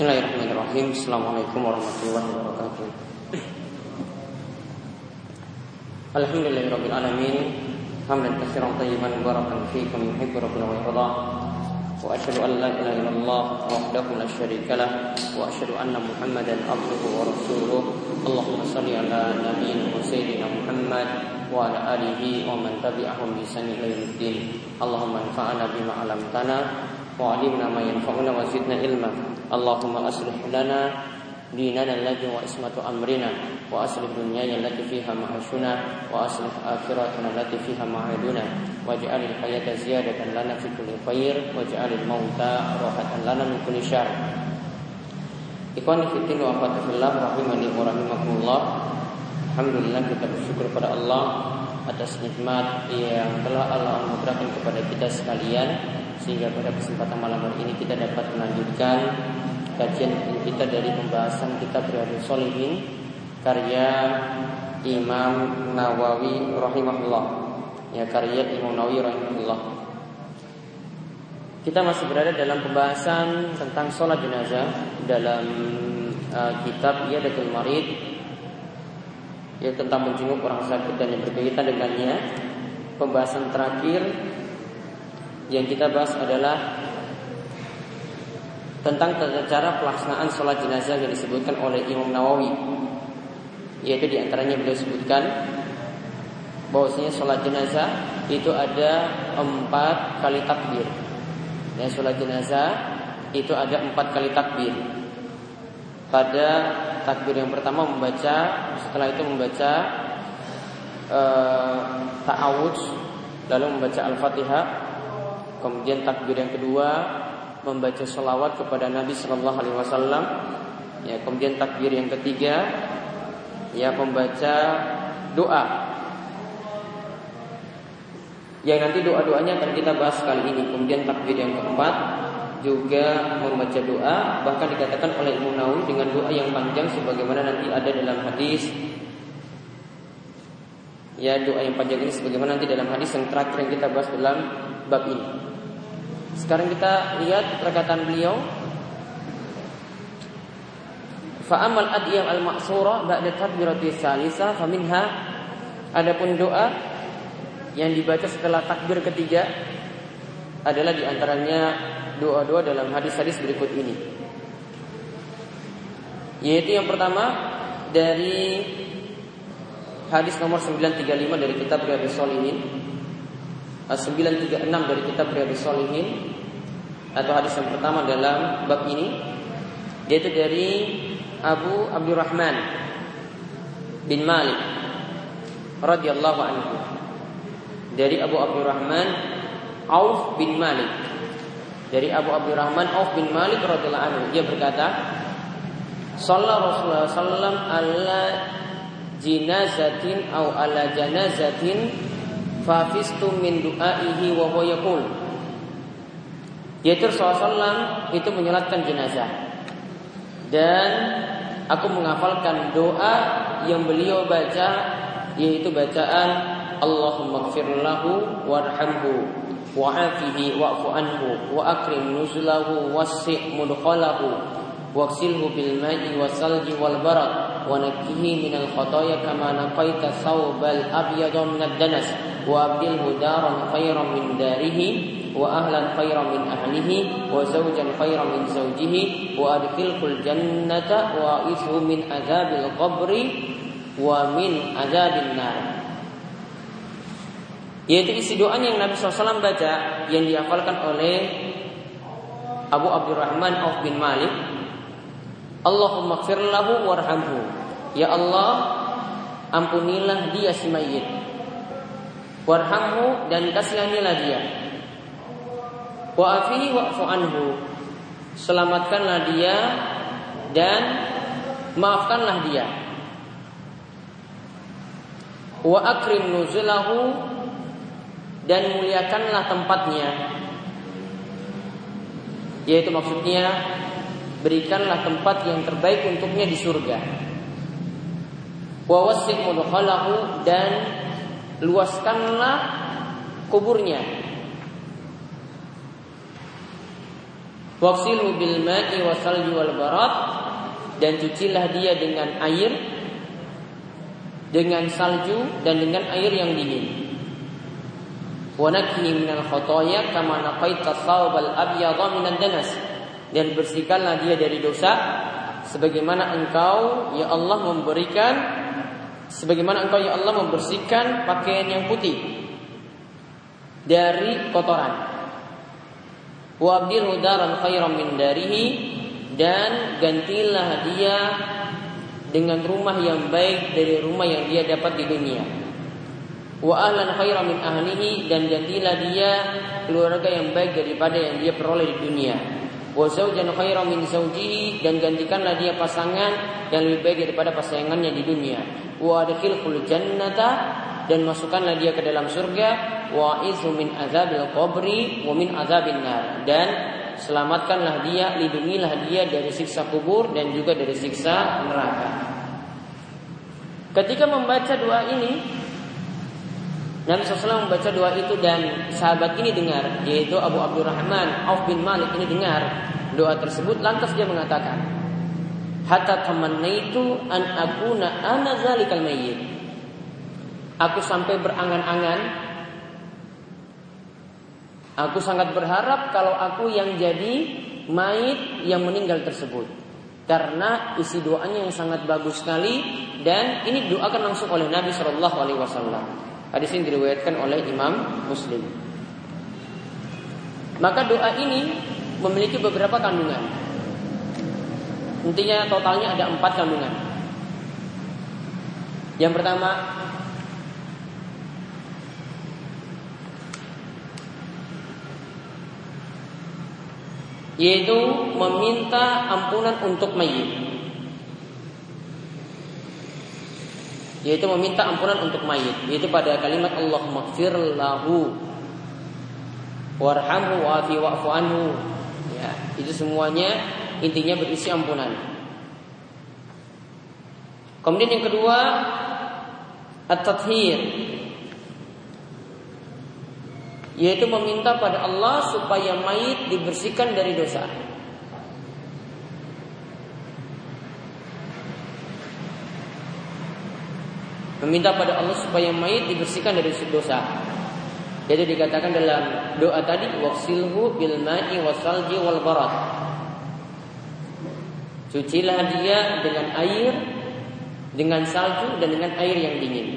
Bismillahirrahmanirrahim Assalamualaikum warahmatullahi wabarakatuh Alhamdulillahirrahmanirrahim Hamdan kasiran tayyiban Barakan fikum yuhibbu rabbuna wa yarda Wa ashadu an la ilaha illallah Wahdahu la syarika lah Wa ashadu anna muhammadan abduhu wa rasuluh Allahumma salli ala nabiyin wa sayyidina Muhammad Wa ala alihi wa man tabi'ahum bi sani ila Allahumma anfa'ana bima alamtana وعلمنا ما ينفعنا وزدنا علما اللهم أصلح لنا ديننا الذي هو عصمة أمرنا وأصلح دنيانا التي فيها معاشنا وأصلح آخرتنا التي فيها معادنا واجعل الحياة زيادة لنا في كل خير واجعل الموت راحة لنا من كل شر Ikhwan fitin wa akhwatifillah rahimani wa rahimakumullah Alhamdulillah kita bersyukur kepada Allah atas nikmat yang telah Allah anugerahkan kepada kita sekalian sehingga pada kesempatan malam hari ini kita dapat melanjutkan kajian kita dari pembahasan kitab Riyadhus Shalihin karya Imam Nawawi rahimahullah. Ya karya Imam Nawawi rahimahullah. Kita masih berada dalam pembahasan tentang sholat jenazah dalam uh, kitab Yadatul Marid ya tentang menjenguk orang sakit dan yang berkaitan dengannya. Pembahasan terakhir yang kita bahas adalah tentang tata cara pelaksanaan sholat jenazah yang disebutkan oleh Imam Nawawi. Yaitu di antaranya beliau sebutkan bahwasanya sholat jenazah itu ada empat kali takbir. Ya sholat jenazah itu ada empat kali takbir. Pada takbir yang pertama membaca setelah itu membaca uh, ta'awudz lalu membaca al-fatihah Kemudian takbir yang kedua membaca selawat kepada Nabi Shallallahu Alaihi Wasallam. Ya, kemudian takbir yang ketiga ya membaca doa. Yang nanti doa-doanya akan kita bahas kali ini. Kemudian takbir yang keempat juga membaca doa bahkan dikatakan oleh Imam Nawawi dengan doa yang panjang sebagaimana nanti ada dalam hadis ya doa yang panjang ini sebagaimana nanti dalam hadis yang terakhir yang kita bahas dalam bab ini. Sekarang kita lihat perkataan beliau. Fa'amal adiyam al-ma'sura ba'da takbirati salisa faminha adapun doa yang dibaca setelah takbir ketiga adalah di antaranya doa-doa dalam hadis-hadis berikut ini. Yaitu yang pertama dari hadis nomor 935 dari kitab Riyadhus Shalihin 936 dari kitab Riyadhus Shalihin. Atau hadis yang pertama dalam bab ini yaitu dari Abu Abdurrahman bin Malik radhiyallahu anhu. Dari Abu Abdurrahman Auf bin Malik. Dari Abu Abdurrahman Auf bin Malik radhiyallahu anhu. Dia berkata Sallallahu Rasulullah sallam ala jinazatin au ala janazatin Fafistu min du'aihi wa yaqul. Yaitu Rasulullah itu menyolatkan jenazah. Dan aku menghafalkan doa yang beliau baca yaitu bacaan Allahumma gfirlahu warhamhu wa'afihi wa'fu anhu wa akrim nuzulahu wassi' mudkhalahu waqsilhu bil ma'i wasalji wal barat wa nakkihi minal khataya kama naqaita sawbal abyada minad danas وأبدله دارا خيرا من داره وأهلا خيرا من أهله وزوجا خيرا من زوجه وأدخله الجنة وأعيشه من عذاب القبر ومن عذاب النار yaitu isi doa yang Nabi SAW baca yang dihafalkan oleh Abu Abdurrahman Auf bin Malik Allahumma gfir lahu warhamhu Ya Allah ampunilah dia si mayit warhamhu dan kasihanilah dia Wa wa'fu anhu. Selamatkanlah dia dan maafkanlah dia. Wa akrim nuzulahu dan muliakanlah tempatnya. Yaitu maksudnya berikanlah tempat yang terbaik untuknya di surga. Wa wasi' mudkhalahu dan luaskanlah kuburnya. Waksilu bil ma'i wasalju wal barat. Dan cucilah dia dengan air dengan salju dan dengan air yang dingin. Wa nakhi minal khotoya kama naqaita thawbal abyadha minan danas. Dan bersihkanlah dia dari dosa sebagaimana engkau ya Allah memberikan sebagaimana engkau ya Allah membersihkan pakaian yang putih dari kotoran wa daran khairan min darihi dan gantilah dia dengan rumah yang baik dari rumah yang dia dapat di dunia. Wa ahlan khairan min ahlihi dan gantilah dia keluarga yang baik daripada yang dia peroleh di dunia. Wa zaujan khairan min zaujihi dan gantikanlah dia pasangan yang lebih baik daripada pasangannya di dunia. Wa adkhilhul jannata dan masukkanlah dia ke dalam surga. Wa min azabil qabri wa min azabin nar. Dan selamatkanlah dia lindungilah dia dari siksa kubur dan juga dari siksa neraka. Ketika membaca doa ini Nabi SAW membaca doa itu dan sahabat ini dengar yaitu Abu Abdurrahman Auf bin Malik ini dengar doa tersebut lantas dia mengatakan hatta tamannaitu an akuna ana zalikal mayyit aku sampai berangan-angan Aku sangat berharap kalau aku yang jadi mayit yang meninggal tersebut. Karena isi doanya yang sangat bagus sekali dan ini doakan langsung oleh Nabi Shallallahu Alaihi Wasallam. Hadis ini diriwayatkan oleh Imam Muslim. Maka doa ini memiliki beberapa kandungan. Intinya totalnya ada empat kandungan. Yang pertama yaitu meminta ampunan untuk mayit. Yaitu meminta ampunan untuk mayit, yaitu pada kalimat Allah maghfir lahu warhamhu wa'fi wa'fu anhu. Ya, itu semuanya intinya berisi ampunan. Kemudian yang kedua at-tathhir yaitu meminta pada Allah supaya mayit dibersihkan dari dosa. Meminta pada Allah supaya mayit dibersihkan dari dosa. Jadi dikatakan dalam doa tadi waksilhu bil ma'i wasalji wal barat. Cucilah dia dengan air, dengan salju dan dengan air yang dingin.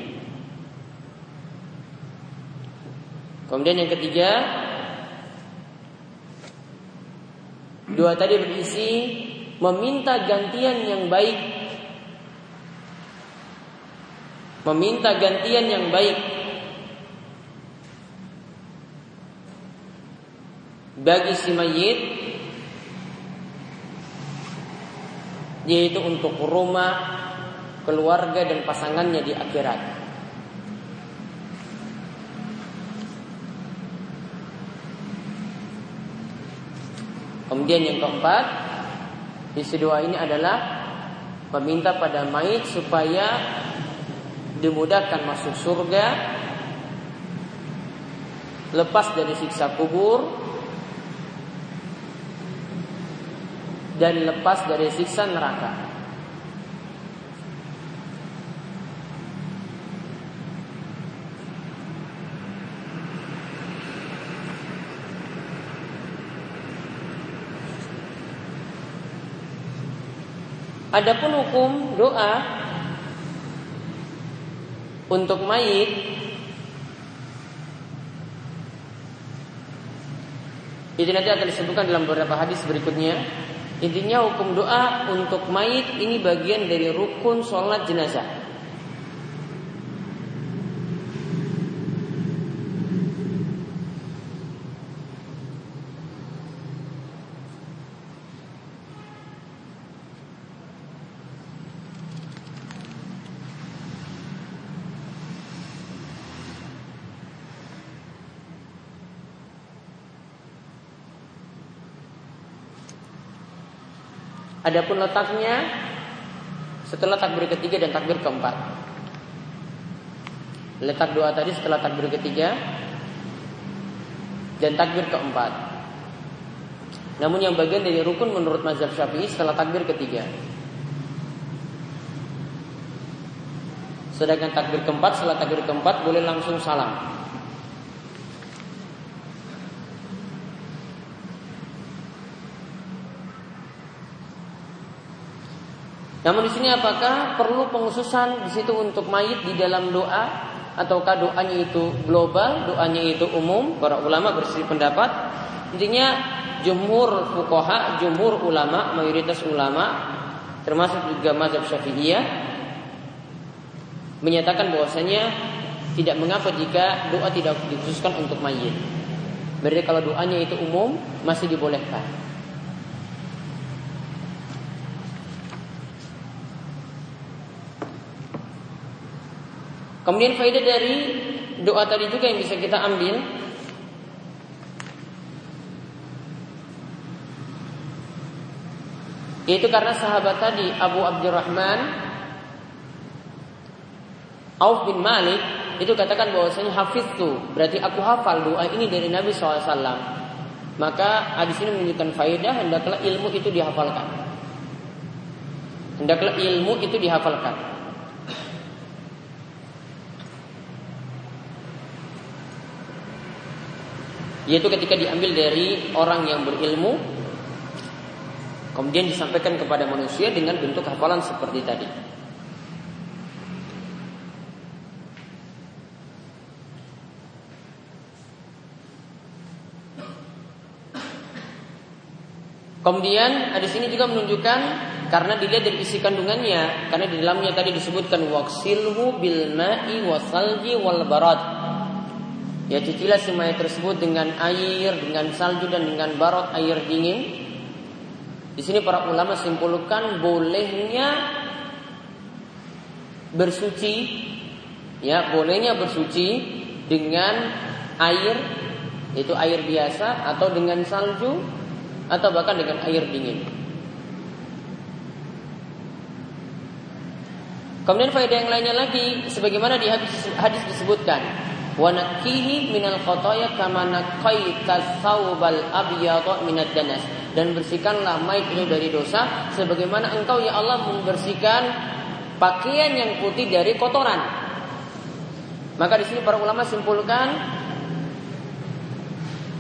Kemudian yang ketiga Dua tadi berisi Meminta gantian yang baik Meminta gantian yang baik. Bagi si mayit Yaitu untuk rumah Keluarga dan pasangannya di akhirat. Kemudian yang keempat, isi doa ini adalah meminta pada mayit supaya dimudahkan masuk surga, lepas dari siksa kubur, dan lepas dari siksa neraka. Adapun hukum doa untuk mayit itu nanti akan disebutkan dalam beberapa hadis berikutnya. Intinya hukum doa untuk mayit ini bagian dari rukun sholat jenazah. Adapun letaknya setelah takbir ketiga dan takbir keempat. Letak doa tadi setelah takbir ketiga dan takbir keempat. Namun yang bagian dari rukun menurut mazhab Syafi'i setelah takbir ketiga. Sedangkan takbir keempat setelah takbir keempat boleh langsung salam. Namun di sini apakah perlu penghususan di situ untuk mayit di dalam doa ataukah doanya itu global, doanya itu umum? Para ulama bersih pendapat. Intinya jumhur fukoha, jumhur ulama, mayoritas ulama termasuk juga mazhab Syafi'iyah menyatakan bahwasanya tidak mengapa jika doa tidak dikhususkan untuk mayit. Berarti kalau doanya itu umum masih dibolehkan. Kemudian faedah dari doa tadi juga yang bisa kita ambil Yaitu karena sahabat tadi Abu Abdurrahman Auf bin Malik itu katakan bahwasanya hafiz tuh berarti aku hafal doa ini dari Nabi SAW. Maka hadis ini menunjukkan faedah hendaklah ilmu itu dihafalkan. Hendaklah ilmu itu dihafalkan. Yaitu ketika diambil dari orang yang berilmu Kemudian disampaikan kepada manusia dengan bentuk hafalan seperti tadi Kemudian di sini juga menunjukkan karena dilihat dari isi kandungannya, karena di dalamnya tadi disebutkan waksilhu bil ma'i wasalji wal barat. Ya cucilah mayat tersebut dengan air, dengan salju dan dengan barot air dingin. Di sini para ulama simpulkan bolehnya bersuci, ya bolehnya bersuci dengan air, itu air biasa atau dengan salju atau bahkan dengan air dingin. Kemudian faedah yang lainnya lagi, sebagaimana di hadis, hadis disebutkan, wa nakihi minal khotoya kama naqaita thawbal abyadha minad danas. Dan bersihkanlah mayit itu dari dosa sebagaimana engkau ya Allah membersihkan pakaian yang putih dari kotoran. Maka di sini para ulama simpulkan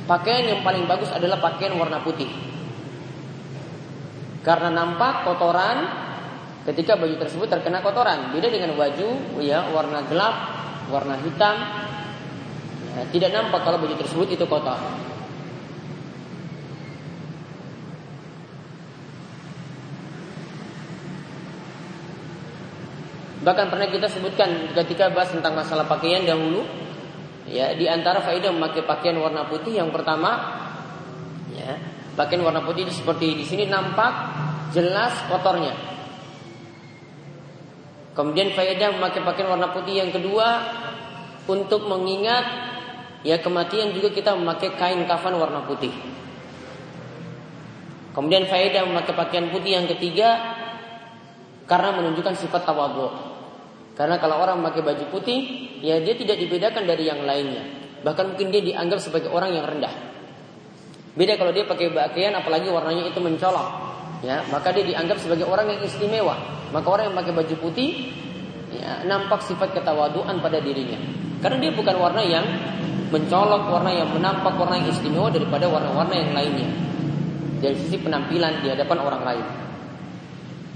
pakaian yang paling bagus adalah pakaian warna putih. Karena nampak kotoran ketika baju tersebut terkena kotoran. Beda dengan baju ya warna gelap warna hitam Nah, tidak nampak kalau baju tersebut itu kotor. Bahkan pernah kita sebutkan ketika bahas tentang masalah pakaian dahulu, ya di antara faedah memakai pakaian warna putih yang pertama, ya pakaian warna putih seperti di sini nampak jelas kotornya. Kemudian faedah memakai pakaian warna putih yang kedua untuk mengingat Ya kematian juga kita memakai kain kafan warna putih. Kemudian faedah memakai pakaian putih yang ketiga karena menunjukkan sifat tawadhu. Karena kalau orang memakai baju putih, ya dia tidak dibedakan dari yang lainnya. Bahkan mungkin dia dianggap sebagai orang yang rendah. Beda kalau dia pakai pakaian apalagi warnanya itu mencolok, ya, maka dia dianggap sebagai orang yang istimewa. Maka orang yang pakai baju putih ya, nampak sifat ketawaduan pada dirinya. Karena dia bukan warna yang mencolok warna yang menampak warna yang istimewa daripada warna-warna yang lainnya dari sisi penampilan di hadapan orang lain.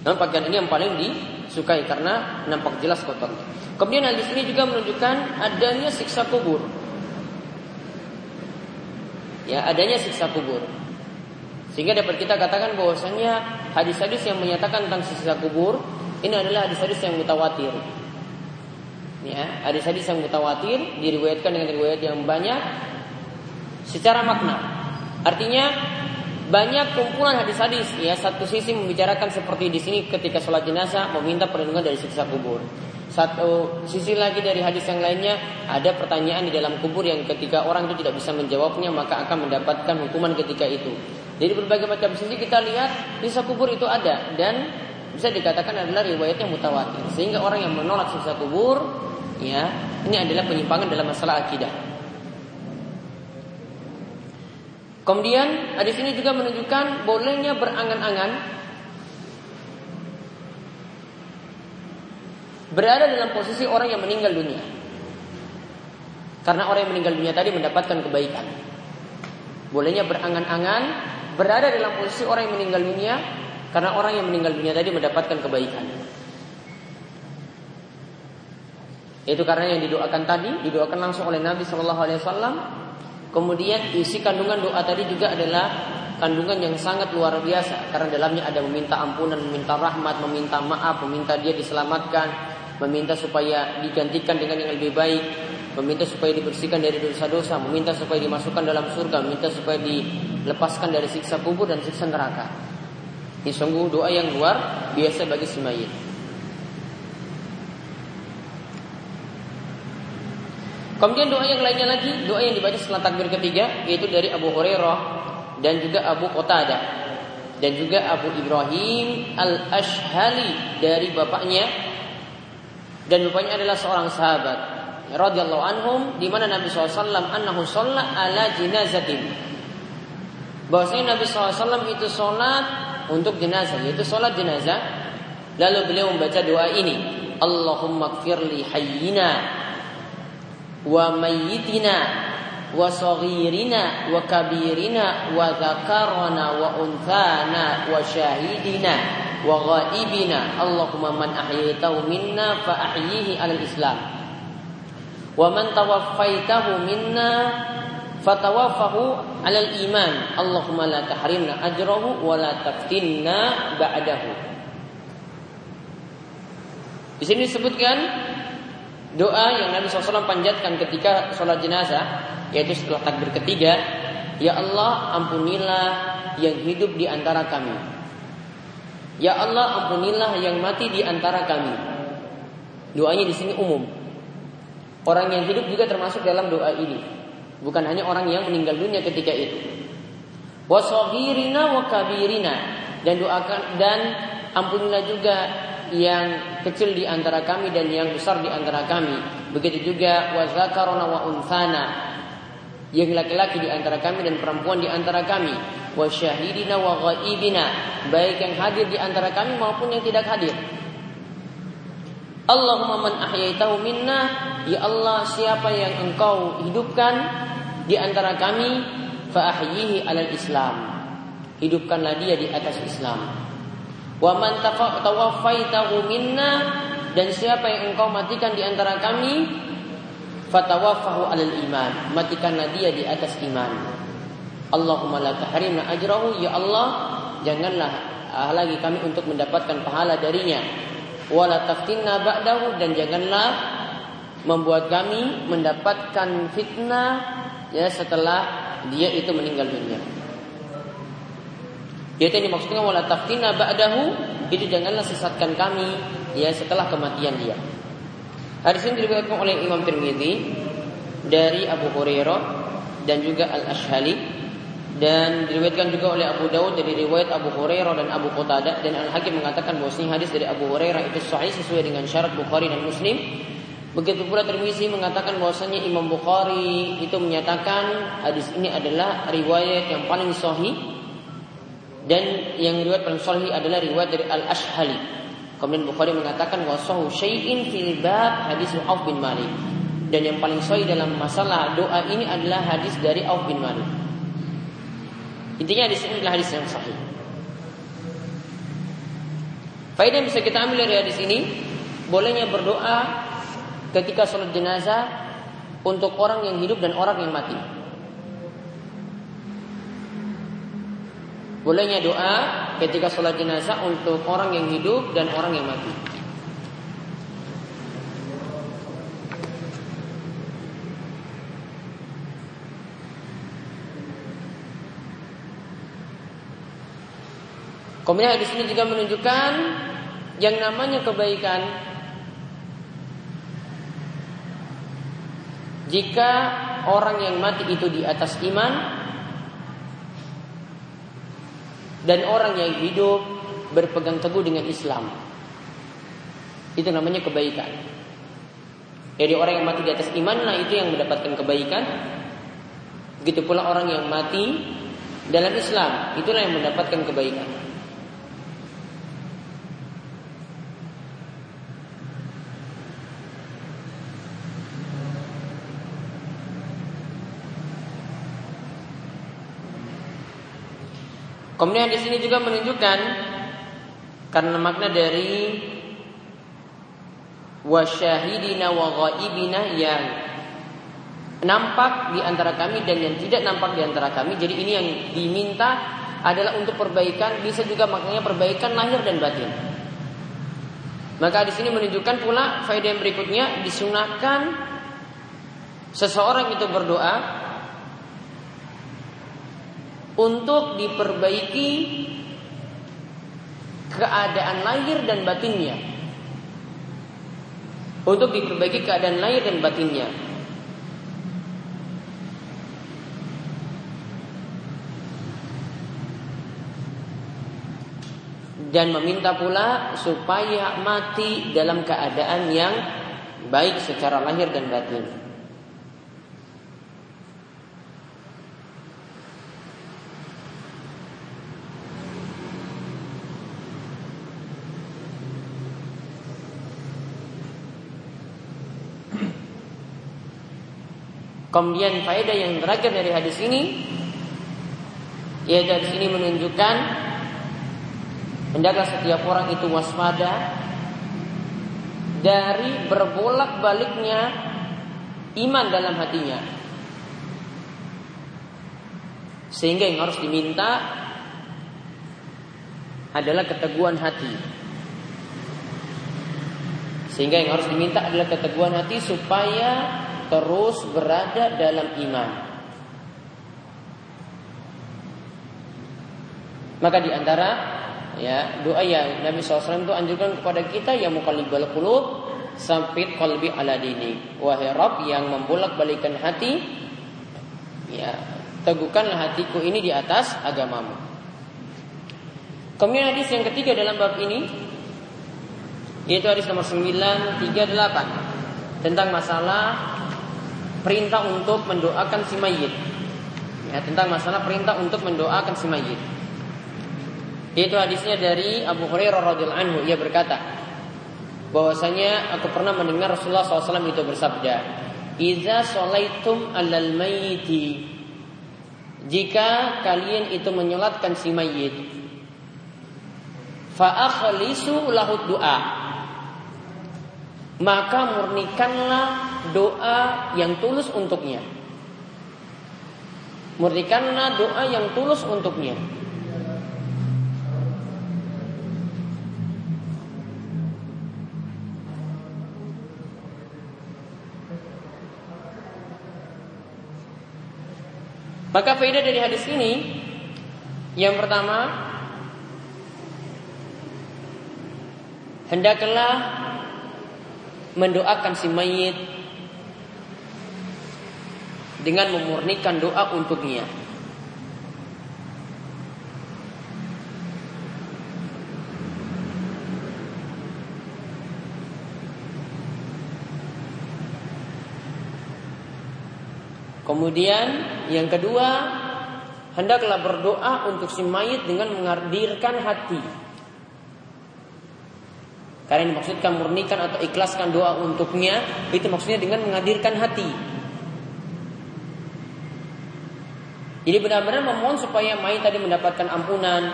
Namun pakaian ini yang paling disukai karena nampak jelas kotornya. Kemudian hal di sini juga menunjukkan adanya siksa kubur. Ya, adanya siksa kubur. Sehingga dapat kita katakan bahwasanya hadis-hadis yang menyatakan tentang siksa kubur ini adalah hadis-hadis yang mutawatir. Ya, hadis-hadis yang mutawatir diriwayatkan dengan riwayat yang banyak secara makna. Artinya banyak kumpulan hadis-hadis ya satu sisi membicarakan seperti di sini ketika sholat jenazah meminta perlindungan dari siksa kubur. Satu sisi lagi dari hadis yang lainnya ada pertanyaan di dalam kubur yang ketika orang itu tidak bisa menjawabnya maka akan mendapatkan hukuman ketika itu. Jadi berbagai macam sisi kita lihat siksa kubur itu ada dan bisa dikatakan adalah riwayat yang mutawatir. Sehingga orang yang menolak siksa kubur ya ini adalah penyimpangan dalam masalah akidah. Kemudian hadis ini juga menunjukkan bolehnya berangan-angan berada dalam posisi orang yang meninggal dunia. Karena orang yang meninggal dunia tadi mendapatkan kebaikan. Bolehnya berangan-angan berada dalam posisi orang yang meninggal dunia karena orang yang meninggal dunia tadi mendapatkan kebaikan. Itu karena yang didoakan tadi didoakan langsung oleh Nabi Shallallahu Alaihi Wasallam Kemudian isi kandungan doa tadi juga adalah kandungan yang sangat luar biasa karena dalamnya ada meminta ampunan, meminta rahmat, meminta maaf, meminta dia diselamatkan, meminta supaya digantikan dengan yang lebih baik, meminta supaya dibersihkan dari dosa-dosa, meminta supaya dimasukkan dalam surga, meminta supaya dilepaskan dari siksa kubur dan siksa neraka. Ini sungguh doa yang luar biasa bagi si mayit. Kemudian doa yang lainnya lagi, doa yang dibaca setelah takbir ketiga yaitu dari Abu Hurairah dan juga Abu Qatadah dan juga Abu Ibrahim Al-Ashhali dari bapaknya. Dan bapaknya adalah seorang sahabat. Radhiyallahu anhum di mana Nabi SAW annahu shalla ala jinazatin. Bahwasanya Nabi SAW itu sholat untuk jenazah yaitu sholat jenazah. Lalu beliau membaca doa ini. Allahumma kfirli hayyina wa mayyitina wa saghirina wa kabirina wa dzakarana wa unthana wa syahidina wa ghaibina. Allahumma man ahyaytahu minna fa ahyihi alal islam. Wa man tawaffaitahu minna fatawaffahu alal iman. Allahumma la tahrimna ajrahu wa la taftinna ba'dahu. Di sini disebutkan Doa yang Nabi SAW panjatkan ketika sholat jenazah Yaitu setelah takbir ketiga Ya Allah ampunilah yang hidup di antara kami. Ya Allah ampunilah yang mati di antara kami. Doanya di sini umum. Orang yang hidup juga termasuk dalam doa ini. Bukan hanya orang yang meninggal dunia ketika itu. Wasogirina wa kabirina. Dan doakan dan ampunilah juga yang kecil di antara kami dan yang besar di antara kami. Begitu juga wazakarona wa unsana yang laki-laki di antara kami dan perempuan di antara kami. Wasyahidina wa ghaibina baik yang hadir di antara kami maupun yang tidak hadir. Allahumma man ahyaitahu minna ya Allah siapa yang engkau hidupkan di antara kami fa ahyihi alal Islam hidupkanlah dia di atas Islam Wa man tawaffaitahu minna dan siapa yang engkau matikan di antara kami fatawaffahu alal iman. Matikanlah dia di atas iman. Allahumma la tahrimna ajrahu. Ya Allah janganlah lagi kami untuk mendapatkan pahala darinya. Wala taftinna ba'dahu dan janganlah membuat kami mendapatkan fitnah ya setelah dia itu meninggal dunia yaitu yang dimaksudkan wala taftina ba'dahu itu janganlah sesatkan kami ya setelah kematian dia. Hadis ini diriwayatkan oleh Imam Tirmidzi dari Abu Hurairah dan juga Al Ashhali dan diriwayatkan juga oleh Abu Daud dari riwayat Abu Hurairah dan Abu Qatadah dan Al Hakim mengatakan bahwasanya hadis dari Abu Hurairah itu sahih sesuai dengan syarat Bukhari dan Muslim. Begitu pula Tirmizi mengatakan bahwasanya Imam Bukhari itu menyatakan hadis ini adalah riwayat yang paling sahih dan yang riwayat paling sahih adalah riwayat dari Al Ashhali. Kemudian Bukhari mengatakan wasahu syai'in fil bab hadis Auf bin Malik. Dan yang paling sahih dalam masalah doa ini adalah hadis dari Auf bin Malik. Intinya hadis ini adalah hadis yang sahih. Faedah yang bisa kita ambil dari hadis ini, bolehnya berdoa ketika sholat jenazah untuk orang yang hidup dan orang yang mati. Bolehnya doa ketika sholat jenazah untuk orang yang hidup dan orang yang mati. Kemudian hadis ini juga menunjukkan yang namanya kebaikan jika orang yang mati itu di atas iman dan orang yang hidup berpegang teguh dengan Islam. Itu namanya kebaikan. Jadi orang yang mati di atas iman lah itu yang mendapatkan kebaikan. Begitu pula orang yang mati dalam Islam. Itulah yang mendapatkan kebaikan. Kemudian di sini juga menunjukkan karena makna dari wasyahidina wa ghaibina yang nampak di antara kami dan yang tidak nampak di antara kami. Jadi ini yang diminta adalah untuk perbaikan, bisa juga maknanya perbaikan lahir dan batin. Maka di sini menunjukkan pula faedah yang berikutnya disunahkan seseorang itu berdoa untuk diperbaiki keadaan lahir dan batinnya. Untuk diperbaiki keadaan lahir dan batinnya. Dan meminta pula supaya mati dalam keadaan yang baik secara lahir dan batin. Kemudian faedah yang terakhir dari hadis ini yaitu hadis ini menunjukkan hendaklah setiap orang itu waspada dari berbolak-baliknya iman dalam hatinya. Sehingga yang harus diminta adalah keteguhan hati. Sehingga yang harus diminta adalah keteguhan hati supaya terus berada dalam iman. Maka di antara ya doa yang Nabi SAW itu anjurkan kepada kita yang mukallibal qulub sampit qalbi ala dini. Wahai Rabb yang membolak-balikan hati ya teguhkanlah hatiku ini di atas agamamu. Kemudian hadis yang ketiga dalam bab ini yaitu hadis nomor 938 tentang masalah perintah untuk mendoakan si mayit. Ya, tentang masalah perintah untuk mendoakan si mayit. Itu hadisnya dari Abu Hurairah radhiyallahu anhu ia berkata bahwasanya aku pernah mendengar Rasulullah SAW itu bersabda, "Iza solaitum alal mayyiti" Jika kalian itu menyolatkan si mayit, fa akhlisu lahu du'a maka murnikanlah doa yang tulus untuknya. Murnikanlah doa yang tulus untuknya. Maka faedah dari hadis ini yang pertama hendaklah mendoakan si mayit dengan memurnikan doa untuknya. Kemudian yang kedua, hendaklah berdoa untuk si mayit dengan menghadirkan hati. Karena yang dimaksudkan murnikan atau ikhlaskan doa untuknya itu maksudnya dengan menghadirkan hati. Jadi benar-benar memohon supaya mayit tadi mendapatkan ampunan,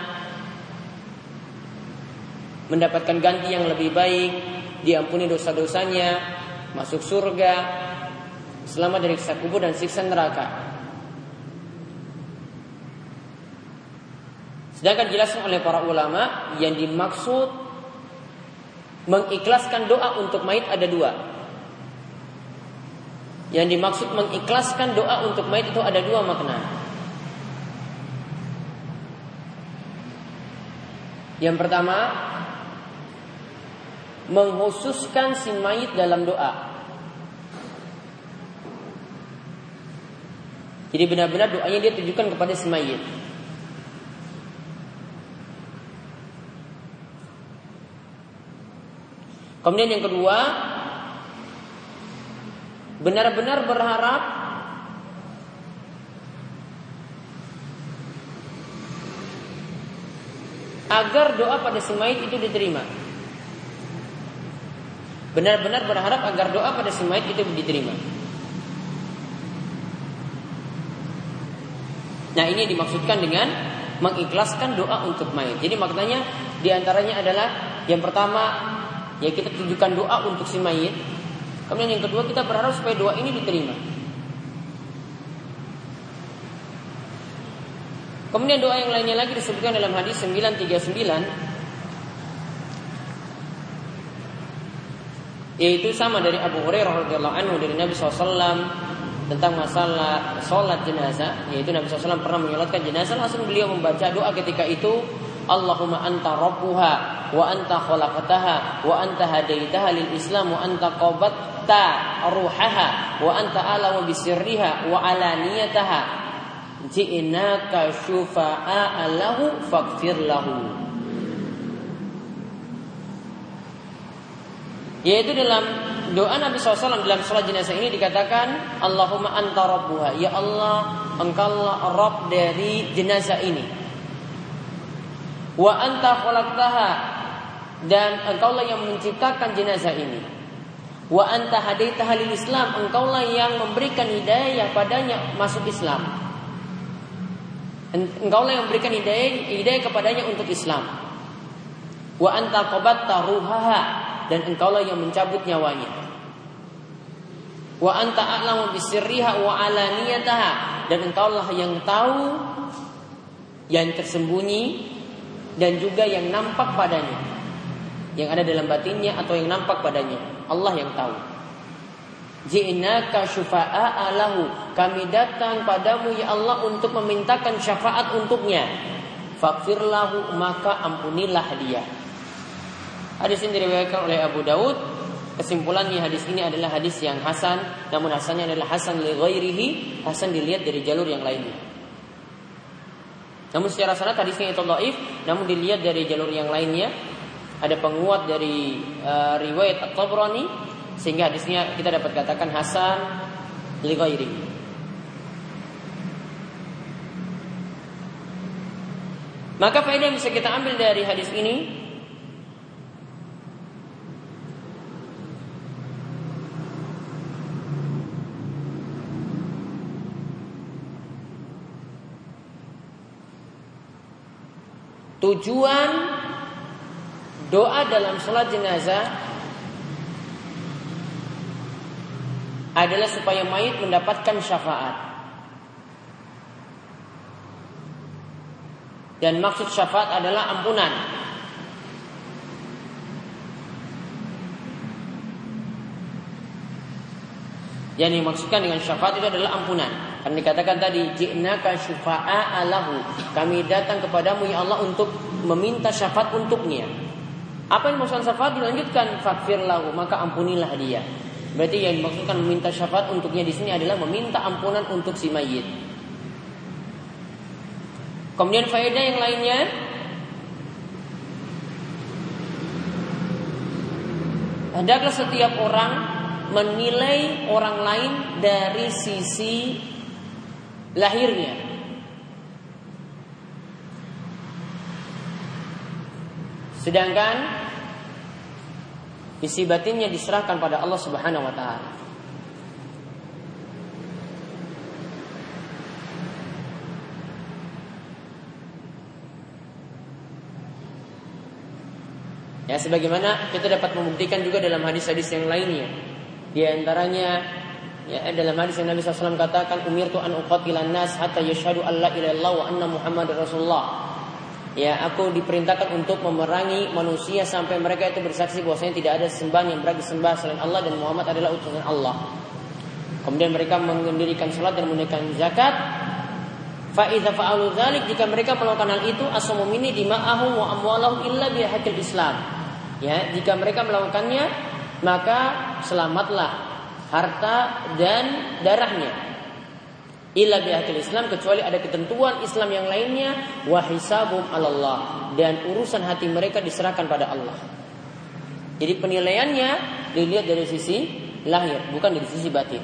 mendapatkan ganti yang lebih baik, diampuni dosa-dosanya, masuk surga, selamat dari siksa kubur dan siksa neraka. Sedangkan jelaskan oleh para ulama yang dimaksud Mengikhlaskan doa untuk mayit ada dua. Yang dimaksud mengikhlaskan doa untuk mayit itu ada dua makna. Yang pertama, menghususkan si mayit dalam doa. Jadi benar-benar doanya dia tujukan kepada si mayit. Kemudian yang kedua, benar-benar berharap agar doa pada si mayit itu diterima. Benar-benar berharap agar doa pada si mayit itu diterima. Nah ini dimaksudkan dengan mengikhlaskan doa untuk mayit. Jadi maknanya di antaranya adalah yang pertama ya kita tunjukkan doa untuk si mayit. Kemudian yang kedua kita berharap supaya doa ini diterima. Kemudian doa yang lainnya lagi disebutkan dalam hadis 939 yaitu sama dari Abu Hurairah radhiyallahu anhu dari Nabi SAW tentang masalah sholat jenazah yaitu Nabi SAW pernah menyolatkan jenazah langsung beliau membaca doa ketika itu Allahumma anta rabbuha wa anta khalaqtaha wa anta hadaitaha lil Islam wa anta qabatta ruhaha wa anta alamu bisirriha wa alaniyataha. Ji'naka syufa'a lahu fakfir lahu. Yaitu dalam doa Nabi SAW dalam sholat jenazah ini dikatakan Allahumma anta rabbuha. Ya Allah engkaulah Rabb dari jenazah ini wa anta khalaqtaha. Dan engkaulah yang menciptakan jenazah ini. Wa anta hadaitaha Islam. Engkaulah yang memberikan hidayah padanya masuk Islam. Engkaulah yang memberikan hidayah, hidayah kepadanya untuk Islam. Wa anta qabatta ruhaha. Dan engkaulah yang mencabut nyawanya. Wa anta a'lamu bisirriha wa alaniyataha. Dan engkaulah yang tahu yang tersembunyi dan juga yang nampak padanya. Yang ada dalam batinnya atau yang nampak padanya. Allah yang tahu. Ji'naka syufa'a lahu. Kami datang padamu ya Allah untuk memintakan syafaat untuknya. Fakfir lahu maka ampunilah dia. Hadis ini diriwayatkan oleh Abu Daud. Kesimpulannya hadis ini adalah hadis yang hasan, namun hasannya adalah hasan li ghairihi, hasan dilihat dari jalur yang lainnya. Namun secara sanad hadisnya itu dhaif, namun dilihat dari jalur yang lainnya ada penguat dari uh, riwayat At-Tabrani sehingga hadisnya kita dapat katakan hasan li. Maka faedah yang bisa kita ambil dari hadis ini Tujuan doa dalam sholat jenazah adalah supaya mayit mendapatkan syafaat. Dan maksud syafaat adalah ampunan. Yang dimaksudkan dengan syafaat itu adalah ampunan. Karena dikatakan tadi, Ji'naka syufa'a alahu. Kami datang kepadamu ya Allah untuk meminta syafaat untuknya. Apa yang maksud syafaat dilanjutkan fakfir lahu, maka ampunilah dia. Berarti yang dimaksudkan meminta syafaat untuknya di sini adalah meminta ampunan untuk si mayit. Kemudian faedah yang lainnya Hendaklah setiap orang menilai orang lain dari sisi lahirnya. Sedangkan Isi batinnya diserahkan pada Allah Subhanahu wa taala. Ya sebagaimana kita dapat membuktikan juga dalam hadis-hadis yang lainnya. Di antaranya ya dalam hadis yang Nabi SAW katakan umirtu an uqatilan nas hatta an la ilaha wa anna muhammadar rasulullah. Ya, aku diperintahkan untuk memerangi manusia sampai mereka itu bersaksi bahwasanya tidak ada sembahan yang berhak disembah selain Allah dan Muhammad adalah utusan Allah. Kemudian mereka mendirikan salat dan menunaikan zakat. Fa idza fa'alu dzalik jika mereka melakukan hal itu asamu minni dima'ahum wa amwalahum illa bihaqil Islam. Ya, jika mereka melakukannya maka selamatlah harta dan darahnya illa bihakil Islam kecuali ada ketentuan Islam yang lainnya wa hisabum Allah dan urusan hati mereka diserahkan pada Allah. Jadi penilaiannya dilihat dari sisi lahir bukan dari sisi batin.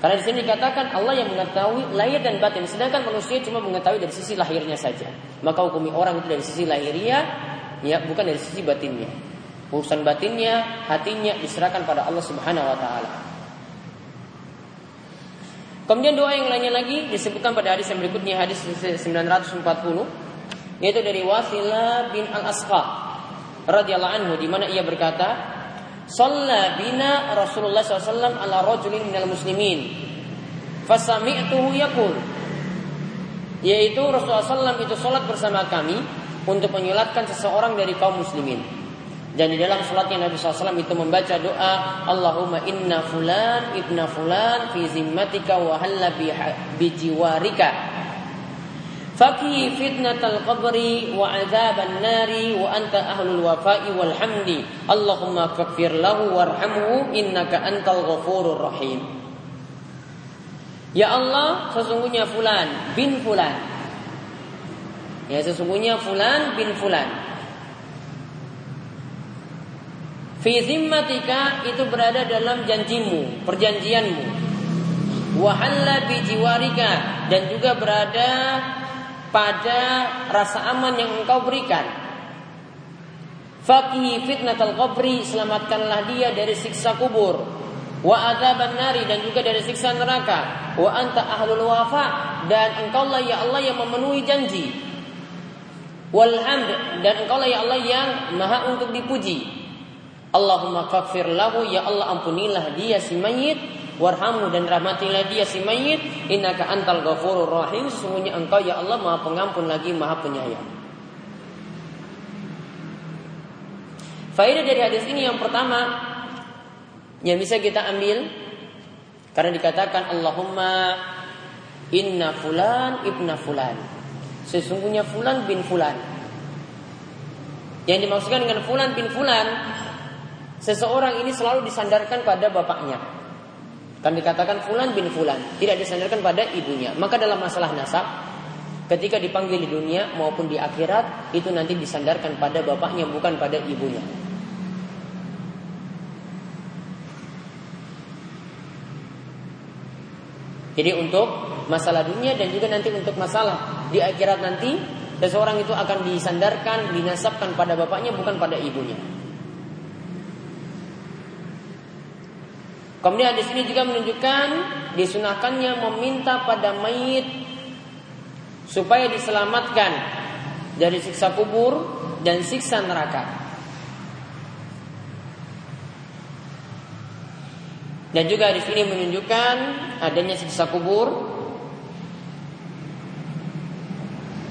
Karena di sini dikatakan Allah yang mengetahui lahir dan batin, sedangkan manusia cuma mengetahui dari sisi lahirnya saja. Maka hukumi orang itu dari sisi lahirnya, ya bukan dari sisi batinnya. Urusan batinnya, hatinya diserahkan pada Allah Subhanahu wa taala. Kemudian doa yang lainnya lagi disebutkan pada hadis yang berikutnya hadis 940 yaitu dari Wasilah bin Al-Asqa radhiyallahu anhu di mana ia berkata Shalla bina Rasulullah SAW ala rajulin minal muslimin. Fasami'tuhu yakul. Yaitu Rasulullah SAW itu sholat bersama kami untuk menyolatkan seseorang dari kaum muslimin. Dan di dalam sholatnya Nabi SAW itu membaca doa Allahumma inna fulan ibna fulan fi zimmatika wa halla bijiwarika Faqi fitnatal qabri wa azaban nari wa anta ahlul wafa'i wal hamdi. Allahumma faghfir lahu warhamhu innaka antal ghafurur rahim. Ya Allah, sesungguhnya fulan bin fulan. Ya sesungguhnya fulan bin fulan. Fi zimmatika itu berada dalam janjimu, perjanjianmu. Wahalla bi jiwarika dan juga berada pada rasa aman yang engkau berikan. Fakihi fitnatal qabri, selamatkanlah dia dari siksa kubur. Wa adzaban nari dan juga dari siksa neraka. Wa anta ahlul wafa dan engkaulah ya Allah yang memenuhi janji. Walhamd dan engkaulah ya Allah yang maha untuk dipuji. Allahumma faghfir lahu ya Allah ampunilah dia si mayit warhamu dan rahmatilah dia si mayit. Innaka antal ghafurur rahim sesungguhnya engkau ya Allah Maha pengampun lagi Maha penyayang. Faedah dari hadis ini yang pertama yang bisa kita ambil karena dikatakan Allahumma inna fulan ibna fulan. Sesungguhnya fulan bin fulan. Yang dimaksudkan dengan fulan bin fulan seseorang ini selalu disandarkan pada bapaknya Kan dikatakan fulan bin fulan, tidak disandarkan pada ibunya. Maka dalam masalah nasab, ketika dipanggil di dunia maupun di akhirat, itu nanti disandarkan pada bapaknya bukan pada ibunya. Jadi untuk masalah dunia dan juga nanti untuk masalah di akhirat nanti seseorang itu akan disandarkan, dinasabkan pada bapaknya bukan pada ibunya. Kemudian di sini juga menunjukkan disunahkannya meminta pada mayit supaya diselamatkan dari siksa kubur dan siksa neraka. Dan juga di sini menunjukkan adanya siksa kubur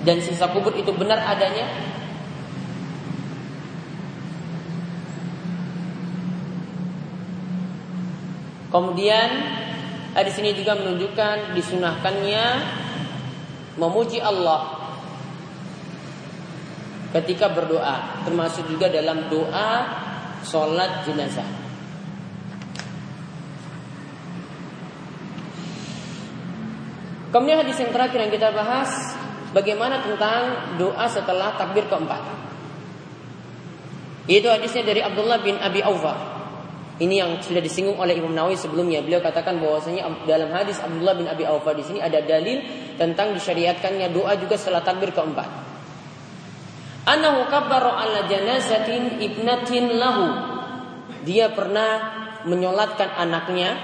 dan siksa kubur itu benar adanya Kemudian di sini juga menunjukkan disunahkannya memuji Allah ketika berdoa, termasuk juga dalam doa sholat jenazah. Kemudian hadis yang terakhir yang kita bahas Bagaimana tentang doa setelah takbir keempat Itu hadisnya dari Abdullah bin Abi Awfa ini yang sudah disinggung oleh Imam Nawawi sebelumnya. Beliau katakan bahwasanya dalam hadis Abdullah bin Abi Aufa di sini ada dalil tentang disyariatkannya doa juga setelah takbir keempat. Anahu kabbara ala janazatin ibnatin lahu. Dia pernah menyolatkan anaknya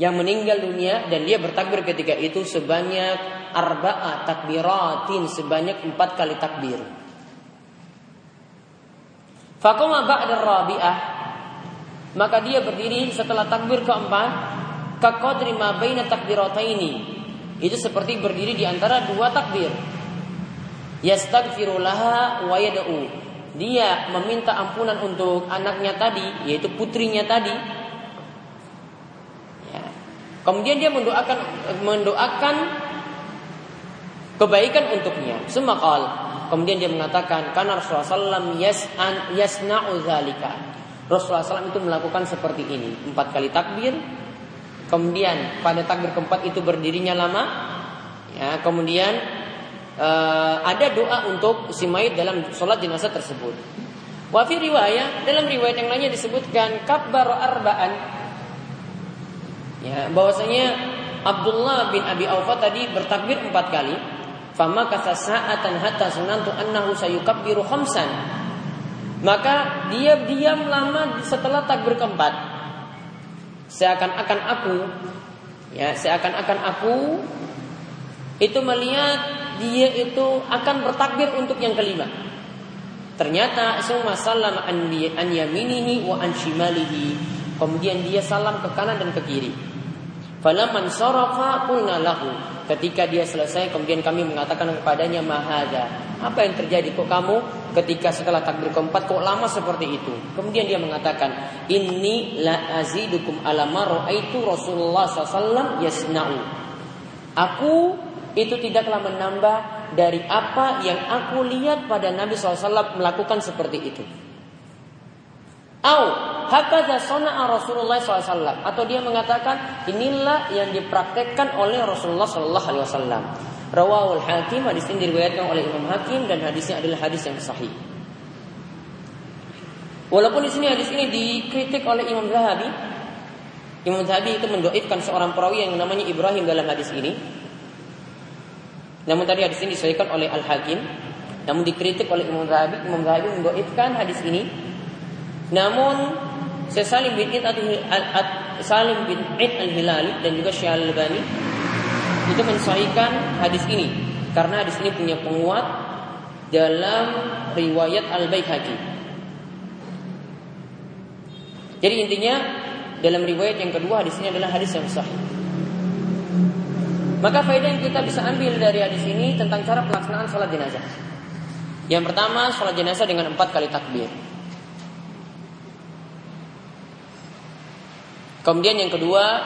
yang meninggal dunia dan dia bertakbir ketika itu sebanyak arba'a takbiratin sebanyak empat kali takbir. Fakoma ba'da rabi'ah maka dia berdiri setelah takbir keempat Kakodri ma baina takbirataini Itu seperti berdiri di antara dua takbir Yastaghfirulaha wa yada'u Dia meminta ampunan untuk anaknya tadi Yaitu putrinya tadi ya. Kemudian dia mendoakan mendoakan kebaikan untuknya. Semakal. Kemudian dia mengatakan, karena Rasulullah SAW yasna'u zalika. Rasulullah SAW itu melakukan seperti ini empat kali takbir kemudian pada takbir keempat itu berdirinya lama ya kemudian uh, ada doa untuk si mayit dalam sholat jenazah tersebut wafi riwayat dalam riwayat yang lainnya disebutkan kabar arbaan Ya, bahwasanya Abdullah bin Abi Aufa tadi bertakbir empat kali. Fama kata sa'atan hatta sunantu annahu sayukabbiru khamsan. Maka dia diam lama setelah takbir keempat. Seakan-akan aku ya, seakan-akan aku itu melihat dia itu akan bertakbir untuk yang kelima. Ternyata semua salam an yaminihi wa an Kemudian dia salam ke kanan dan ke kiri. Falaman sarafa qulna lahu. Ketika dia selesai kemudian kami mengatakan kepadanya mahada. Apa yang terjadi kok kamu ketika setelah takbir keempat kok lama seperti itu? Kemudian dia mengatakan, "Inni la azidukum ala ma raaitu Rasulullah SAW yasna'u." Aku itu tidaklah menambah dari apa yang aku lihat pada Nabi SAW melakukan seperti itu. Au hakadha sana'a Rasulullah SAW atau dia mengatakan inilah yang dipraktekkan oleh Rasulullah Sallallahu Alaihi Wasallam. Rawahul Hakim hadis ini diriwayatkan oleh Imam Hakim dan hadisnya adalah hadis yang sahih. Walaupun di sini hadis ini dikritik oleh Imam Zahabi, Imam Zahabi itu mendoifkan seorang perawi yang namanya Ibrahim dalam hadis ini. Namun tadi hadis ini disesuaikan oleh Al Hakim, namun dikritik oleh Imam Zahabi. Imam Zahabi mendoifkan hadis ini namun Salim bin Id Salim bin Id al-Hilali dan juga Syekh al-Albani itu mensahihkan hadis ini karena hadis ini punya penguat dalam riwayat Al-Baihaqi. Jadi intinya dalam riwayat yang kedua hadis ini adalah hadis yang sahih. Maka faedah yang kita bisa ambil dari hadis ini tentang cara pelaksanaan sholat jenazah. Yang pertama, sholat jenazah dengan empat kali takbir. Kemudian yang kedua,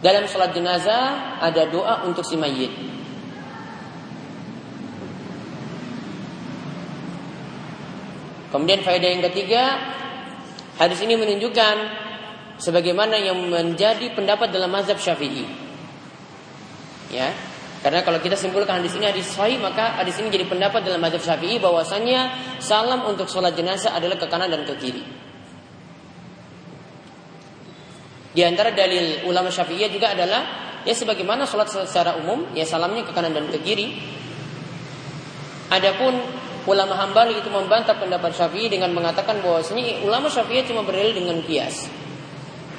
dalam sholat jenazah ada doa untuk si mayit. Kemudian faedah yang ketiga, hadis ini menunjukkan sebagaimana yang menjadi pendapat dalam mazhab Syafi'i. Ya, karena kalau kita simpulkan hadis ini hadis sahih, maka hadis ini jadi pendapat dalam mazhab Syafi'i bahwasanya salam untuk sholat jenazah adalah ke kanan dan ke kiri. Di antara dalil ulama Syafi'iyah juga adalah ya sebagaimana sholat secara umum ya salamnya ke kanan dan ke kiri. Adapun ulama Hambali itu membantah pendapat Syafi'i dengan mengatakan bahwasanya ulama Syafi'iyah cuma berdalil dengan kias.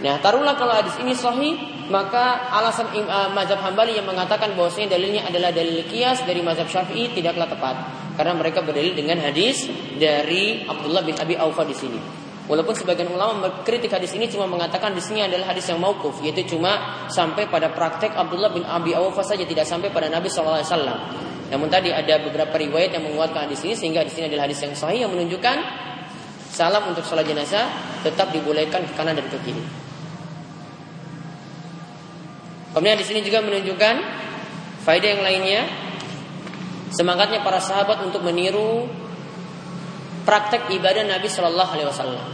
Nah, taruhlah kalau hadis ini sahih, maka alasan uh, mazhab Hambali yang mengatakan bahwasanya dalilnya adalah dalil kias dari mazhab Syafi'i tidaklah tepat karena mereka berdalil dengan hadis dari Abdullah bin Abi Aufa di sini. Walaupun sebagian ulama mengkritik hadis ini cuma mengatakan di sini adalah hadis yang mauquf, yaitu cuma sampai pada praktek Abdullah bin Abi Awfa saja tidak sampai pada Nabi SAW. Namun tadi ada beberapa riwayat yang menguatkan hadis ini sehingga di sini adalah hadis yang sahih yang menunjukkan salam untuk sholat jenazah tetap dibolehkan ke kanan dan ke kiri. Kemudian di sini juga menunjukkan faedah yang lainnya semangatnya para sahabat untuk meniru praktek ibadah Nabi Shallallahu Alaihi Wasallam.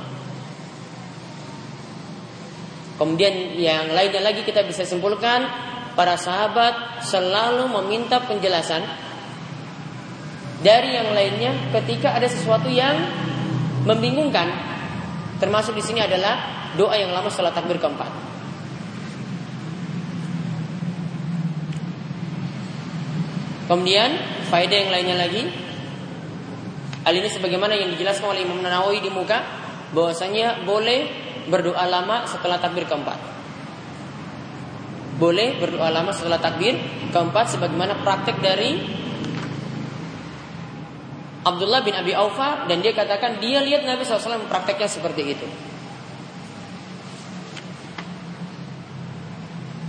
Kemudian yang lainnya lagi kita bisa simpulkan para sahabat selalu meminta penjelasan dari yang lainnya ketika ada sesuatu yang membingungkan. Termasuk di sini adalah doa yang lama setelah takbir keempat. Kemudian faedah yang lainnya lagi Hal ini sebagaimana yang dijelaskan oleh Imam Nawawi di muka bahwasanya boleh berdoa lama setelah takbir keempat. Boleh berdoa lama setelah takbir keempat sebagaimana praktek dari Abdullah bin Abi Aufa dan dia katakan dia lihat Nabi SAW prakteknya seperti itu.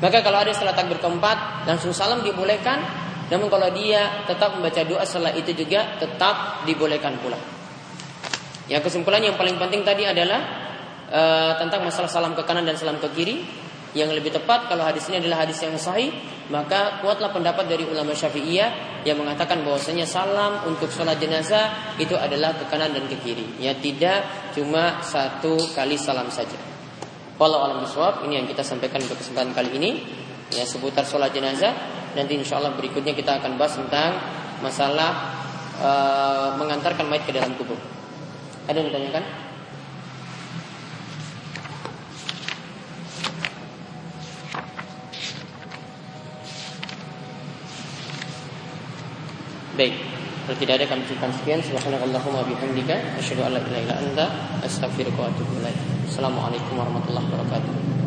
Maka kalau ada setelah takbir keempat langsung salam dibolehkan namun kalau dia tetap membaca doa setelah itu juga tetap dibolehkan pula. Ya kesimpulan yang paling penting tadi adalah uh, tentang masalah salam ke kanan dan salam ke kiri. Yang lebih tepat kalau hadis ini adalah hadis yang sahih, maka kuatlah pendapat dari ulama Syafi'iyah yang mengatakan bahwasanya salam untuk sholat jenazah itu adalah ke kanan dan ke kiri. Ya tidak cuma satu kali salam saja. Walau alam biswab ini yang kita sampaikan untuk kesempatan kali ini ya seputar sholat jenazah Nanti insya Allah berikutnya kita akan bahas tentang masalah e, mengantarkan mayat ke dalam kubur. Ada yang ditanyakan? Baik, kalau tidak ada kami cukupkan sekian. Subhanakallahumma bihamdika asyhadu an la ilaha illa anta astaghfiruka wa atubu. Assalamualaikum warahmatullahi wabarakatuh.